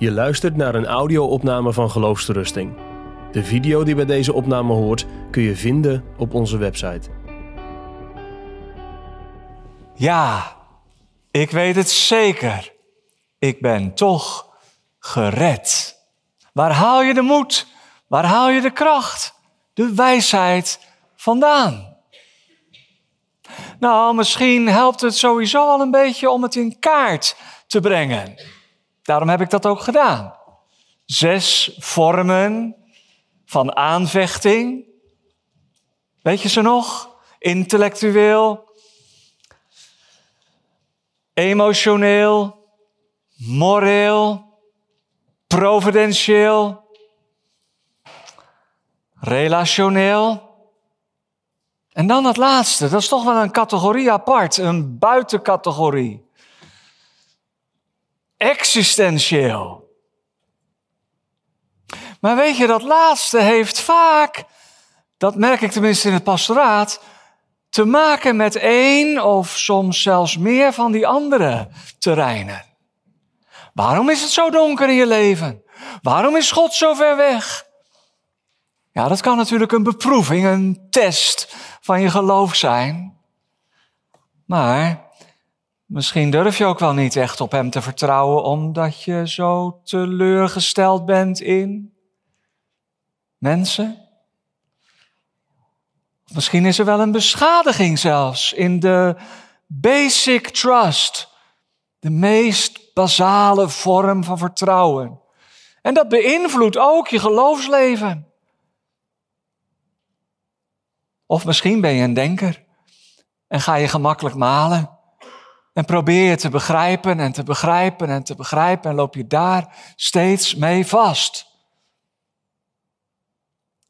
Je luistert naar een audio-opname van Geloofsterusting. De video die bij deze opname hoort kun je vinden op onze website. Ja, ik weet het zeker. Ik ben toch gered. Waar haal je de moed? Waar haal je de kracht? De wijsheid vandaan? Nou, misschien helpt het sowieso al een beetje om het in kaart te brengen. Daarom heb ik dat ook gedaan. Zes vormen van aanvechting. Weet je ze nog? Intellectueel, emotioneel, moreel, providentieel, relationeel. En dan het laatste, dat is toch wel een categorie apart, een buitencategorie. Existentieel. Maar weet je, dat laatste heeft vaak, dat merk ik tenminste in het pastoraat, te maken met één of soms zelfs meer van die andere terreinen. Waarom is het zo donker in je leven? Waarom is God zo ver weg? Ja, dat kan natuurlijk een beproeving, een test van je geloof zijn. Maar misschien durf je ook wel niet echt op Hem te vertrouwen, omdat je zo teleurgesteld bent in mensen. Misschien is er wel een beschadiging zelfs in de basic trust, de meest basale vorm van vertrouwen. En dat beïnvloedt ook je geloofsleven. Of misschien ben je een denker en ga je gemakkelijk malen. En probeer je te begrijpen en te begrijpen en te begrijpen en loop je daar steeds mee vast.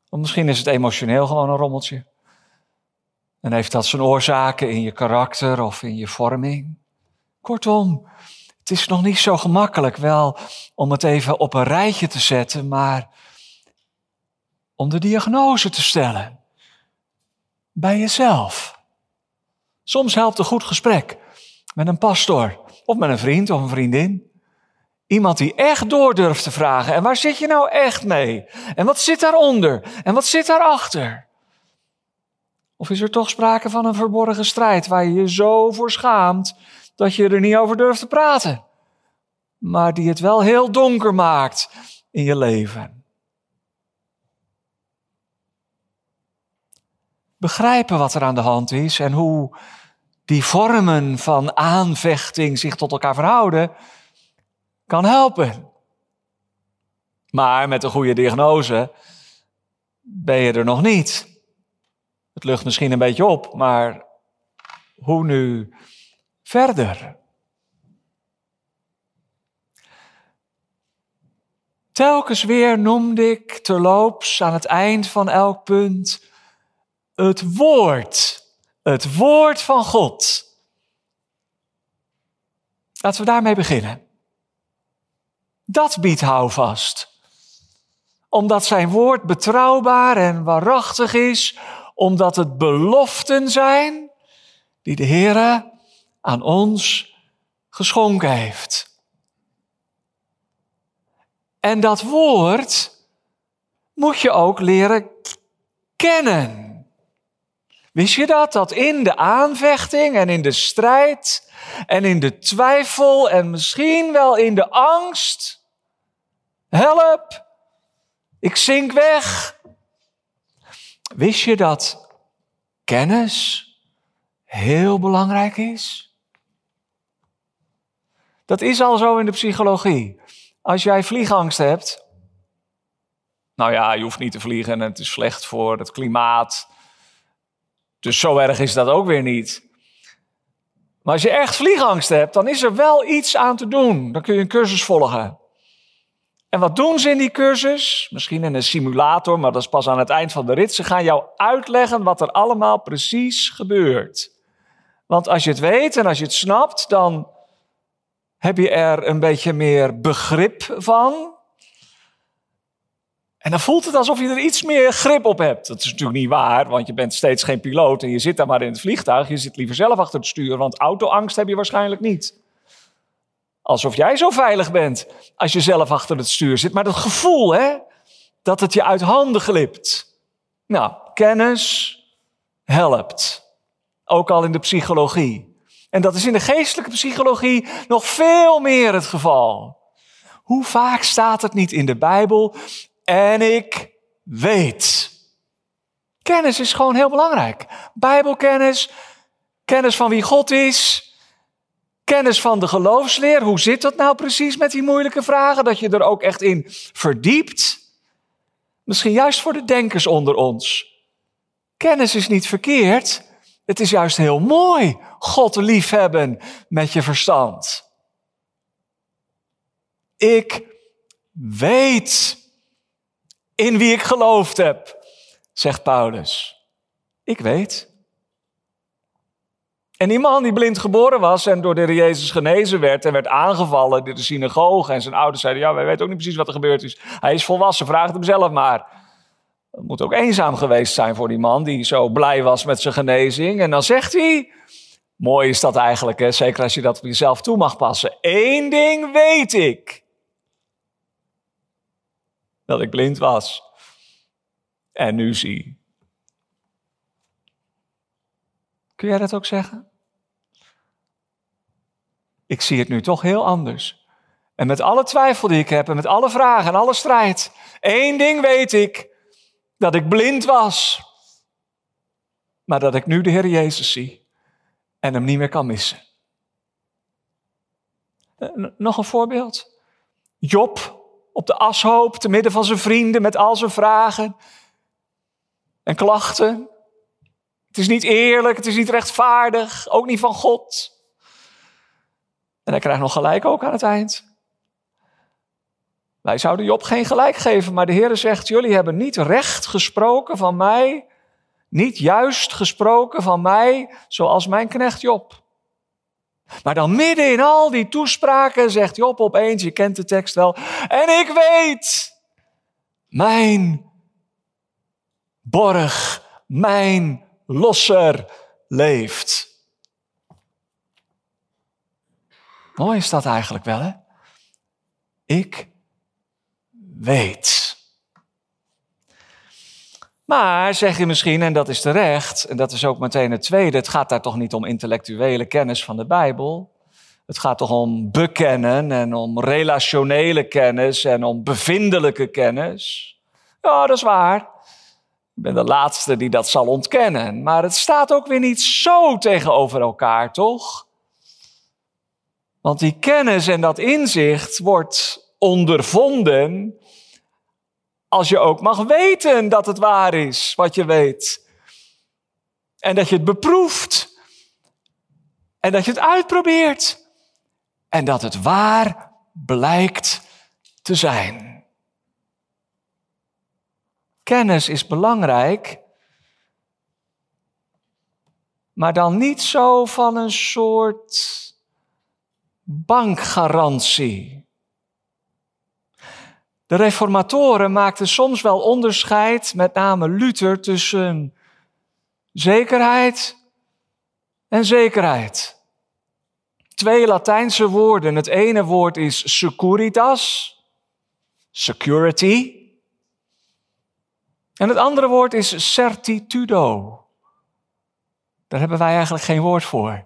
Of misschien is het emotioneel gewoon een rommeltje. En heeft dat zijn oorzaken in je karakter of in je vorming. Kortom, het is nog niet zo gemakkelijk wel om het even op een rijtje te zetten, maar om de diagnose te stellen bij jezelf. Soms helpt een goed gesprek met een pastor of met een vriend of een vriendin. Iemand die echt door durft te vragen. En waar zit je nou echt mee? En wat zit daaronder? En wat zit daarachter? Of is er toch sprake van een verborgen strijd waar je je zo voor schaamt dat je er niet over durft te praten? Maar die het wel heel donker maakt in je leven. begrijpen wat er aan de hand is en hoe die vormen van aanvechting zich tot elkaar verhouden, kan helpen. Maar met een goede diagnose ben je er nog niet. Het lucht misschien een beetje op, maar hoe nu verder? Telkens weer noemde ik terloops aan het eind van elk punt het woord. Het woord van God. Laten we daarmee beginnen. Dat biedt houvast. Omdat zijn woord betrouwbaar en waarachtig is, omdat het beloften zijn die de Heer aan ons geschonken heeft. En dat woord moet je ook leren kennen. Wist je dat? Dat in de aanvechting en in de strijd en in de twijfel en misschien wel in de angst. Help, ik zink weg. Wist je dat kennis heel belangrijk is? Dat is al zo in de psychologie. Als jij vliegangst hebt, nou ja, je hoeft niet te vliegen en het is slecht voor het klimaat dus zo erg is dat ook weer niet. Maar als je echt vliegangst hebt, dan is er wel iets aan te doen. Dan kun je een cursus volgen. En wat doen ze in die cursus? Misschien in een simulator, maar dat is pas aan het eind van de rit. Ze gaan jou uitleggen wat er allemaal precies gebeurt. Want als je het weet en als je het snapt, dan heb je er een beetje meer begrip van. En dan voelt het alsof je er iets meer grip op hebt. Dat is natuurlijk niet waar, want je bent steeds geen piloot en je zit daar maar in het vliegtuig. Je zit liever zelf achter het stuur, want autoangst heb je waarschijnlijk niet. Alsof jij zo veilig bent als je zelf achter het stuur zit. Maar dat gevoel, hè, dat het je uit handen glipt. Nou, kennis helpt. Ook al in de psychologie. En dat is in de geestelijke psychologie nog veel meer het geval. Hoe vaak staat het niet in de Bijbel? En ik weet. Kennis is gewoon heel belangrijk. Bijbelkennis, kennis van wie God is, kennis van de geloofsleer. Hoe zit dat nou precies met die moeilijke vragen? Dat je er ook echt in verdiept. Misschien juist voor de denkers onder ons. Kennis is niet verkeerd. Het is juist heel mooi God liefhebben met je verstand. Ik weet in wie ik geloofd heb, zegt Paulus. Ik weet. En die man die blind geboren was en door de Jezus genezen werd en werd aangevallen in de synagoge. En zijn ouders zeiden, ja, wij weten ook niet precies wat er gebeurd is. Hij is volwassen, vraag hem zelf maar. Het moet ook eenzaam geweest zijn voor die man die zo blij was met zijn genezing. En dan zegt hij, mooi is dat eigenlijk, hè? zeker als je dat op jezelf toe mag passen. Eén ding weet ik. Dat ik blind was en nu zie. Kun jij dat ook zeggen? Ik zie het nu toch heel anders. En met alle twijfel die ik heb en met alle vragen en alle strijd. één ding weet ik. Dat ik blind was. Maar dat ik nu de Heer Jezus zie. En hem niet meer kan missen. Eh, nog een voorbeeld. Job op de ashoop, te midden van zijn vrienden met al zijn vragen en klachten. Het is niet eerlijk, het is niet rechtvaardig, ook niet van God. En hij krijgt nog gelijk ook aan het eind. Wij zouden Job geen gelijk geven, maar de Heer zegt: Jullie hebben niet recht gesproken van mij, niet juist gesproken van mij, zoals mijn knecht Job. Maar dan midden in al die toespraken zegt Job opeens, je kent de tekst wel, en ik weet, mijn borg, mijn losser leeft. Mooi is dat eigenlijk wel, hè? Ik weet. Maar zeg je misschien, en dat is terecht, en dat is ook meteen het tweede, het gaat daar toch niet om intellectuele kennis van de Bijbel. Het gaat toch om bekennen en om relationele kennis en om bevindelijke kennis. Ja, dat is waar. Ik ben de laatste die dat zal ontkennen. Maar het staat ook weer niet zo tegenover elkaar, toch? Want die kennis en dat inzicht wordt ondervonden als je ook mag weten dat het waar is wat je weet. En dat je het beproeft. En dat je het uitprobeert. En dat het waar blijkt te zijn. Kennis is belangrijk, maar dan niet zo van een soort bankgarantie. De reformatoren maakten soms wel onderscheid, met name Luther, tussen zekerheid en zekerheid. Twee Latijnse woorden. Het ene woord is securitas, security. En het andere woord is certitudo. Daar hebben wij eigenlijk geen woord voor.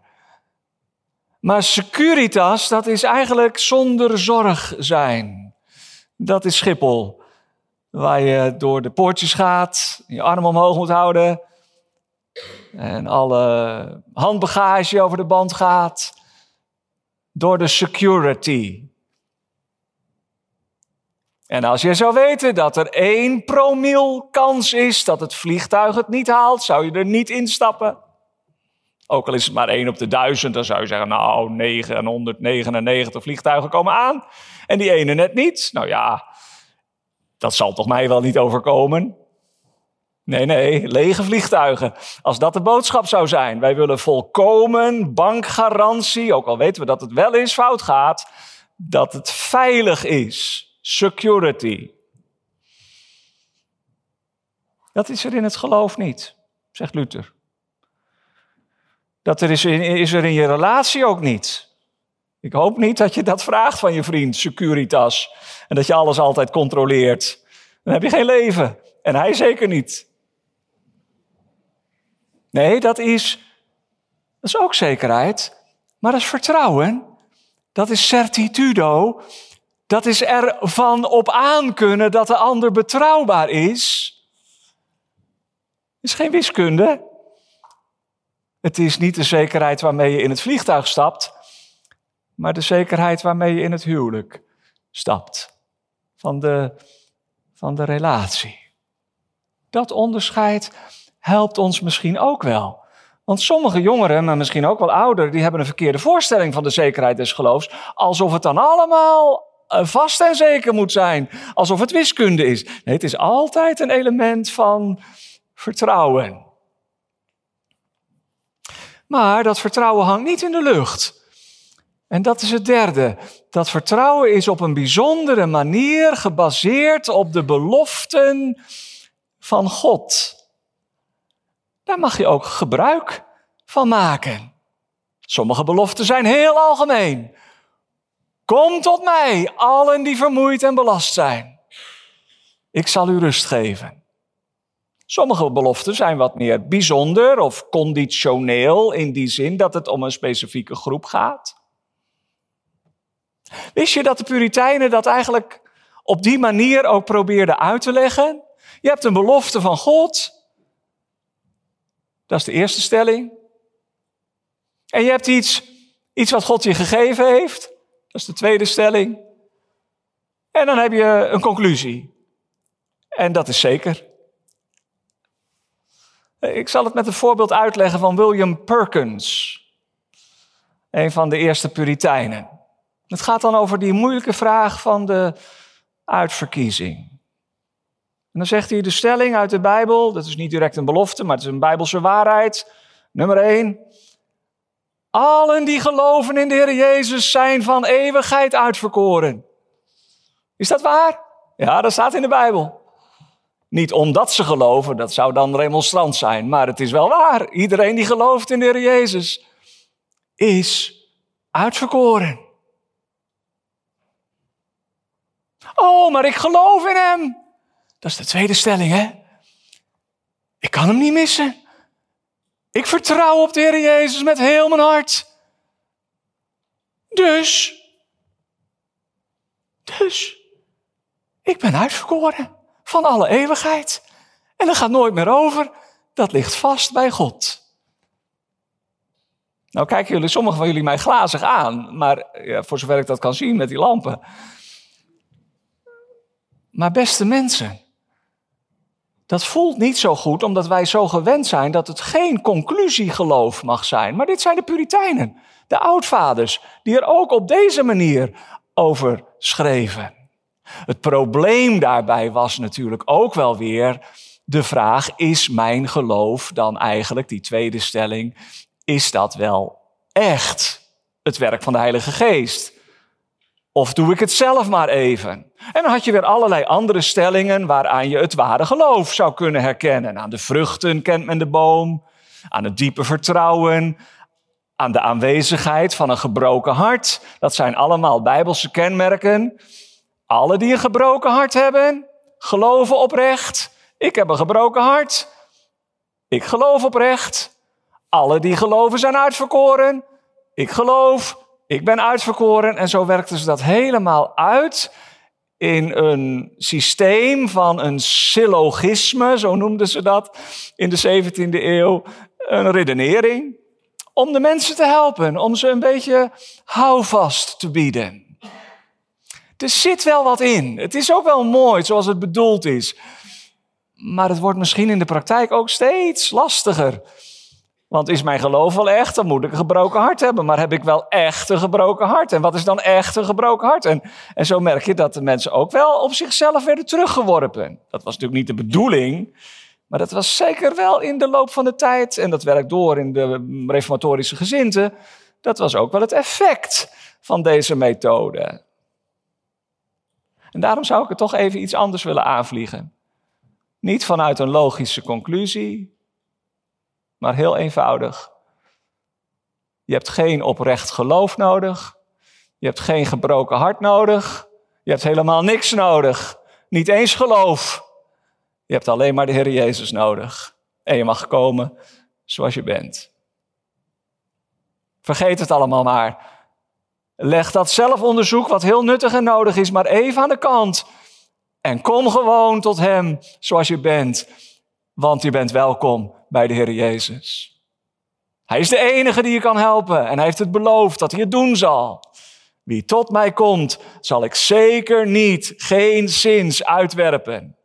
Maar securitas, dat is eigenlijk zonder zorg zijn. Dat is Schiphol. Waar je door de poortjes gaat, je arm omhoog moet houden. En alle handbagage over de band gaat. Door de security. En als je zou weten dat er één promil kans is dat het vliegtuig het niet haalt, zou je er niet instappen. Ook al is het maar één op de duizend, dan zou je zeggen, nou, 999 vliegtuigen komen aan en die ene net niet. Nou ja, dat zal toch mij wel niet overkomen? Nee, nee, lege vliegtuigen. Als dat de boodschap zou zijn. Wij willen volkomen bankgarantie, ook al weten we dat het wel eens fout gaat, dat het veilig is. Security. Dat is er in het geloof niet, zegt Luther. Dat er is, is er in je relatie ook niet. Ik hoop niet dat je dat vraagt van je vriend, Securitas. En dat je alles altijd controleert. Dan heb je geen leven. En hij zeker niet. Nee, dat is, dat is ook zekerheid. Maar dat is vertrouwen. Dat is certitudo. Dat is ervan op aankunnen dat de ander betrouwbaar is. Het is geen wiskunde. Het is niet de zekerheid waarmee je in het vliegtuig stapt, maar de zekerheid waarmee je in het huwelijk stapt. Van de, van de relatie. Dat onderscheid helpt ons misschien ook wel. Want sommige jongeren, maar misschien ook wel ouderen, die hebben een verkeerde voorstelling van de zekerheid des geloofs. Alsof het dan allemaal eh, vast en zeker moet zijn. Alsof het wiskunde is. Nee, het is altijd een element van vertrouwen. Maar dat vertrouwen hangt niet in de lucht. En dat is het derde. Dat vertrouwen is op een bijzondere manier gebaseerd op de beloften van God. Daar mag je ook gebruik van maken. Sommige beloften zijn heel algemeen. Kom tot mij, allen die vermoeid en belast zijn. Ik zal u rust geven. Sommige beloften zijn wat meer bijzonder of conditioneel in die zin dat het om een specifieke groep gaat. Wist je dat de Puritijnen dat eigenlijk op die manier ook probeerden uit te leggen? Je hebt een belofte van God. Dat is de eerste stelling. En je hebt iets, iets wat God je gegeven heeft. Dat is de tweede stelling. En dan heb je een conclusie. En dat is zeker. Ik zal het met een voorbeeld uitleggen van William Perkins, een van de eerste Puritijnen. Het gaat dan over die moeilijke vraag van de uitverkiezing. En dan zegt hij de stelling uit de Bijbel, dat is niet direct een belofte, maar het is een Bijbelse waarheid. Nummer 1. Allen die geloven in de Heer Jezus zijn van eeuwigheid uitverkoren. Is dat waar? Ja, dat staat in de Bijbel. Niet omdat ze geloven, dat zou dan remonstrant zijn, maar het is wel waar. Iedereen die gelooft in de Heer Jezus is uitverkoren. Oh, maar ik geloof in Hem. Dat is de tweede stelling, hè? Ik kan Hem niet missen. Ik vertrouw op de Heer Jezus met heel mijn hart. Dus, dus, ik ben uitverkoren van alle eeuwigheid. En dat gaat nooit meer over. Dat ligt vast bij God. Nou kijken jullie, sommigen van jullie mij glazig aan, maar ja, voor zover ik dat kan zien met die lampen. Maar beste mensen, dat voelt niet zo goed omdat wij zo gewend zijn dat het geen conclusiegeloof mag zijn. Maar dit zijn de Puritijnen, de oudvaders, die er ook op deze manier over schreven. Het probleem daarbij was natuurlijk ook wel weer de vraag: is mijn geloof dan eigenlijk, die tweede stelling, is dat wel echt het werk van de Heilige Geest? Of doe ik het zelf maar even? En dan had je weer allerlei andere stellingen waaraan je het ware geloof zou kunnen herkennen. Aan de vruchten kent men de boom, aan het diepe vertrouwen, aan de aanwezigheid van een gebroken hart. Dat zijn allemaal bijbelse kenmerken alle die een gebroken hart hebben, geloven oprecht. Ik heb een gebroken hart. Ik geloof oprecht. Alle die geloven zijn uitverkoren. Ik geloof. Ik ben uitverkoren. En zo werkten ze dat helemaal uit in een systeem van een syllogisme, zo noemden ze dat in de 17e eeuw, een redenering, om de mensen te helpen, om ze een beetje houvast te bieden. Er zit wel wat in. Het is ook wel mooi zoals het bedoeld is. Maar het wordt misschien in de praktijk ook steeds lastiger. Want is mijn geloof wel echt? Dan moet ik een gebroken hart hebben. Maar heb ik wel echt een gebroken hart? En wat is dan echt een gebroken hart? En, en zo merk je dat de mensen ook wel op zichzelf werden teruggeworpen. Dat was natuurlijk niet de bedoeling. Maar dat was zeker wel in de loop van de tijd. En dat werkt door in de reformatorische gezinten. Dat was ook wel het effect van deze methode. En daarom zou ik het toch even iets anders willen aanvliegen. Niet vanuit een logische conclusie, maar heel eenvoudig. Je hebt geen oprecht geloof nodig. Je hebt geen gebroken hart nodig. Je hebt helemaal niks nodig. Niet eens geloof. Je hebt alleen maar de Heer Jezus nodig. En je mag komen zoals je bent. Vergeet het allemaal maar. Leg dat zelfonderzoek, wat heel nuttig en nodig is, maar even aan de kant. En kom gewoon tot Hem zoals je bent. Want je bent welkom bij de Heer Jezus. Hij is de enige die je kan helpen en hij heeft het beloofd dat hij het doen zal. Wie tot mij komt, zal ik zeker niet, geen zins uitwerpen.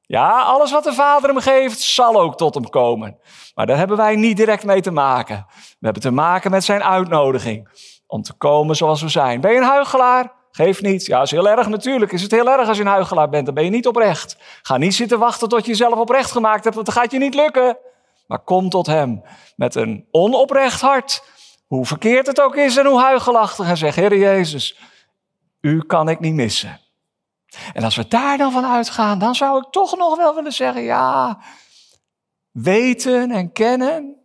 Ja, alles wat de Vader hem geeft, zal ook tot hem komen. Maar daar hebben wij niet direct mee te maken. We hebben te maken met zijn uitnodiging om te komen zoals we zijn. Ben je een huigelaar? Geef niet. Ja, is heel erg natuurlijk. Is het heel erg als je een huigelaar bent, dan ben je niet oprecht. Ga niet zitten wachten tot je jezelf oprecht gemaakt hebt, want dan gaat je niet lukken. Maar kom tot hem met een onoprecht hart. Hoe verkeerd het ook is en hoe huigelachtig. En zeg, Heer Jezus, u kan ik niet missen. En als we daar dan van uitgaan, dan zou ik toch nog wel willen zeggen, ja, weten en kennen.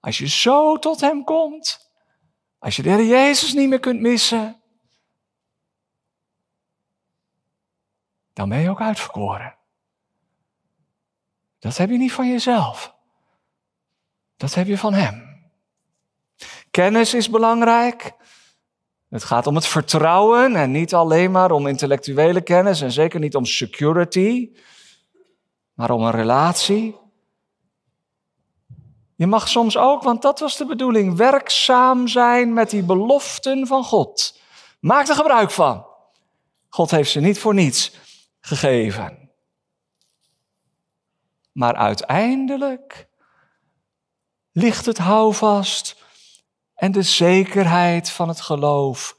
Als je zo tot hem komt, als je de Heer Jezus niet meer kunt missen, dan ben je ook uitverkoren. Dat heb je niet van jezelf. Dat heb je van Hem. Kennis is belangrijk. Het gaat om het vertrouwen en niet alleen maar om intellectuele kennis en zeker niet om security, maar om een relatie. Je mag soms ook, want dat was de bedoeling, werkzaam zijn met die beloften van God. Maak er gebruik van. God heeft ze niet voor niets gegeven. Maar uiteindelijk ligt het houvast en de zekerheid van het geloof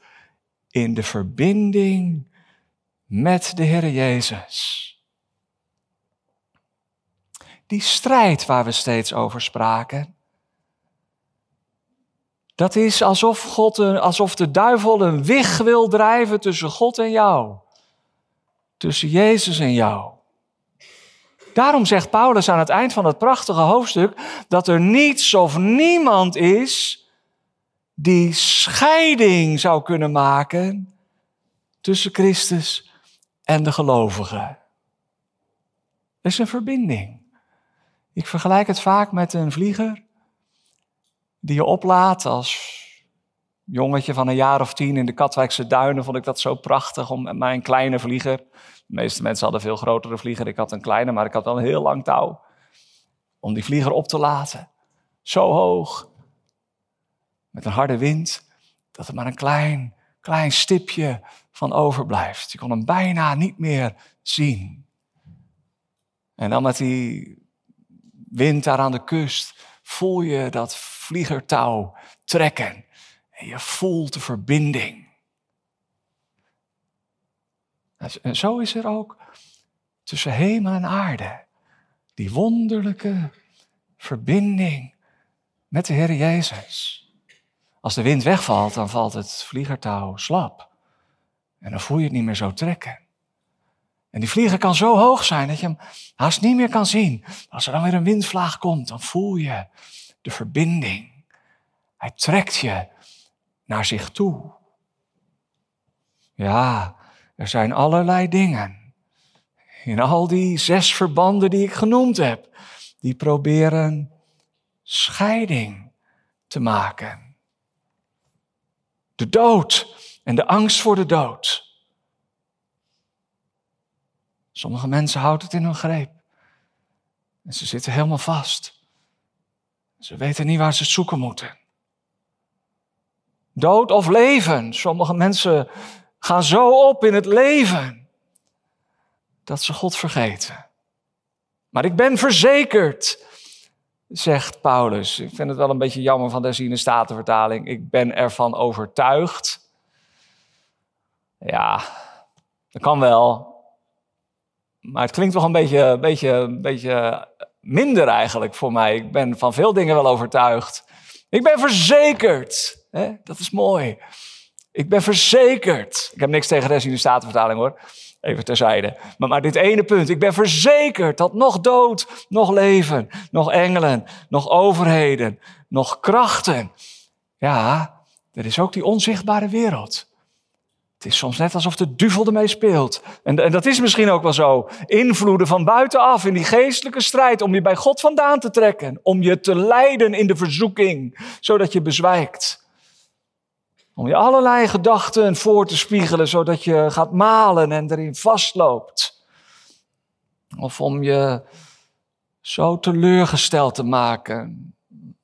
in de verbinding met de Heer Jezus. Die strijd waar we steeds over spraken, dat is alsof, God een, alsof de duivel een wig wil drijven tussen God en jou, tussen Jezus en jou. Daarom zegt Paulus aan het eind van het prachtige hoofdstuk dat er niets of niemand is die scheiding zou kunnen maken tussen Christus en de gelovigen. Er is een verbinding. Ik vergelijk het vaak met een vlieger die je oplaat als jongetje van een jaar of tien in de Katwijkse duinen. Vond ik dat zo prachtig om met mijn kleine vlieger de meeste mensen hadden veel grotere vlieger. Ik had een kleine, maar ik had wel een heel lang touw. Om die vlieger op te laten. Zo hoog. Met een harde wind. Dat er maar een klein, klein stipje van overblijft. Je kon hem bijna niet meer zien. En dan met die wind daar aan de kust. Voel je dat vliegertouw trekken. En je voelt de verbinding. En zo is er ook tussen hemel en aarde die wonderlijke verbinding met de Heer Jezus. Als de wind wegvalt, dan valt het vliegertouw slap. En dan voel je het niet meer zo trekken. En die vlieger kan zo hoog zijn dat je hem haast niet meer kan zien. Als er dan weer een windvlaag komt, dan voel je de verbinding. Hij trekt je naar zich toe. Ja, er zijn allerlei dingen in al die zes verbanden die ik genoemd heb, die proberen scheiding te maken. De dood en de angst voor de dood. Sommige mensen houden het in hun greep. En ze zitten helemaal vast. Ze weten niet waar ze zoeken moeten. Dood of leven. Sommige mensen gaan zo op in het leven dat ze God vergeten. Maar ik ben verzekerd, zegt Paulus. Ik vind het wel een beetje jammer van de statenvertaling. Ik ben ervan overtuigd. Ja, dat kan wel. Maar het klinkt toch een beetje, beetje, beetje minder eigenlijk voor mij. Ik ben van veel dingen wel overtuigd. Ik ben verzekerd. Dat is mooi. Ik ben verzekerd. Ik heb niks tegen de Statenvertaling hoor. Even terzijde. Maar, maar dit ene punt. Ik ben verzekerd dat nog dood, nog leven, nog engelen, nog overheden, nog krachten. Ja, er is ook die onzichtbare wereld. Het is soms net alsof de duivel ermee speelt. En, en, dat is misschien ook wel zo. Invloeden van buitenaf in die geestelijke strijd om je bij God vandaan te trekken. Om je te leiden in de verzoeking, zodat je bezwijkt. Om je allerlei gedachten voor te spiegelen, zodat je gaat malen en erin vastloopt. Of om je zo teleurgesteld te maken.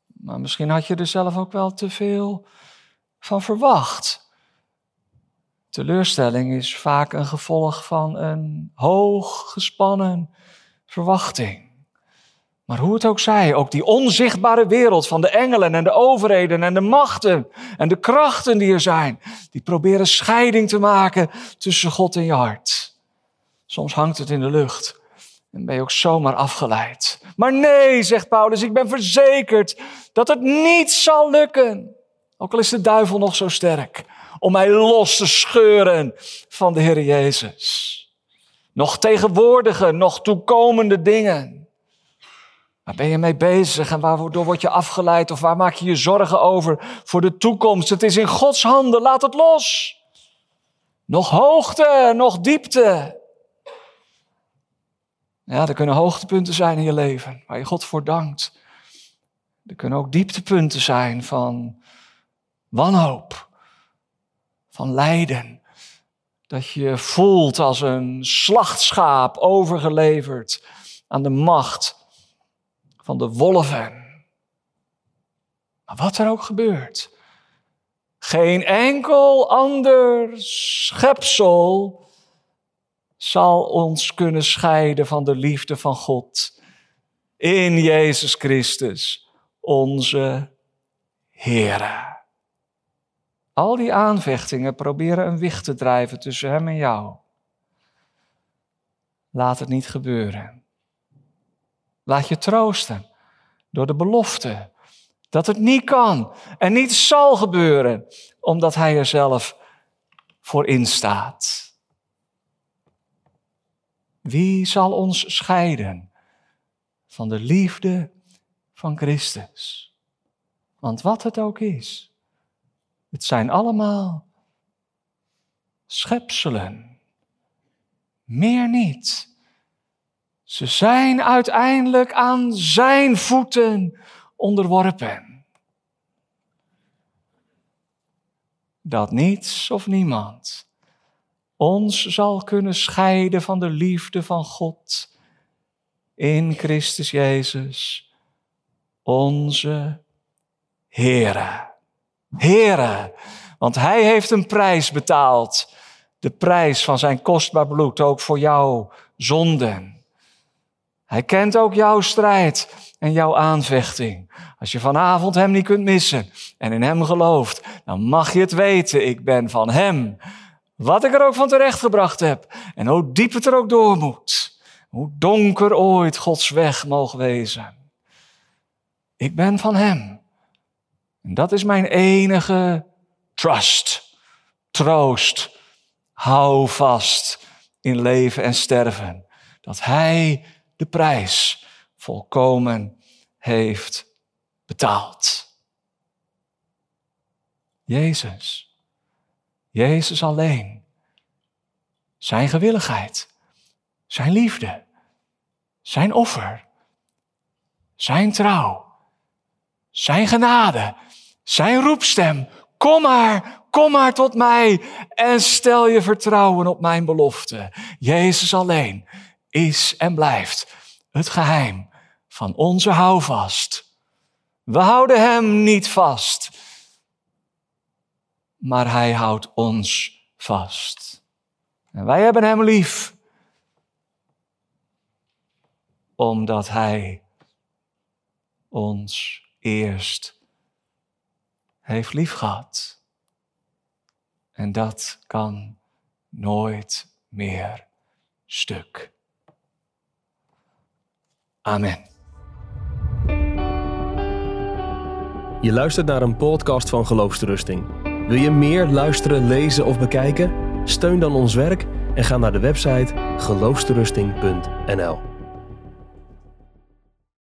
Maar misschien had je er zelf ook wel te veel van verwacht. Teleurstelling is vaak een gevolg van een hoog gespannen verwachting. Maar hoe het ook zij, ook die onzichtbare wereld van de engelen en de overheden en de machten en de krachten die er zijn, die proberen scheiding te maken tussen God en je hart. Soms hangt het in de lucht en ben je ook zomaar afgeleid. Maar nee, zegt Paulus, ik ben verzekerd dat het niet zal lukken. Ook al is de duivel nog zo sterk om mij los te scheuren van de Heer Jezus. Nog tegenwoordige, nog toekomende dingen. Waar ben je mee bezig en waardoor word je afgeleid of waar maak je je zorgen over voor de toekomst? Het is in Gods handen, laat het los. Nog hoogte, nog diepte. Ja, er kunnen hoogtepunten zijn in je leven waar je God voor dankt. Er kunnen ook dieptepunten zijn van wanhoop, van lijden. Dat je voelt als een slachtschaap overgeleverd aan de macht van de wolven. Maar wat er ook gebeurt, geen enkel ander schepsel zal ons kunnen scheiden van de liefde van God in Jezus Christus, onze Heere. Al die aanvechtingen proberen een wicht te drijven tussen hem en jou. Laat het niet gebeuren. Laat je troosten door de belofte dat het niet kan en niet zal gebeuren, omdat hij er zelf voor instaat. Wie zal ons scheiden van de liefde van Christus? Want wat het ook is, het zijn allemaal schepselen. Meer niet. Ze zijn uiteindelijk aan zijn voeten onderworpen. Dat niets of niemand ons zal kunnen scheiden van de liefde van God in Christus Jezus, onze Heere. Heere, want Hij heeft een prijs betaald. De prijs van zijn kostbaar bloed, ook voor jouw zonden. Hij kent ook jouw strijd en jouw aanvechting. Als je vanavond Hem niet kunt missen en in Hem gelooft, dan mag je het weten. Ik ben van Hem. Wat ik er ook van terechtgebracht heb en hoe diep het er ook door moet. Hoe donker ooit Gods weg mogen wezen. Ik ben van Hem. En dat is mijn enige trust, troost, hou vast in leven en sterven. Dat Hij de prijs volkomen heeft betaald. Jezus, Jezus alleen, Zijn gewilligheid, Zijn liefde, Zijn offer, Zijn trouw, Zijn genade zijn roepstem. Kom maar, kom maar tot mij en stel je vertrouwen op mijn belofte. Jezus alleen is en blijft het geheim van onze houvast. We houden Hem niet vast, maar Hij houdt ons vast. En wij hebben Hem lief, omdat Hij ons eerst heeft lief gehad. En dat kan nooit meer stuk. Amen. Je luistert naar een podcast van Geloofsterusting. Wil je meer luisteren, lezen of bekijken? Steun dan ons werk en ga naar de website geloofsterusting.nl.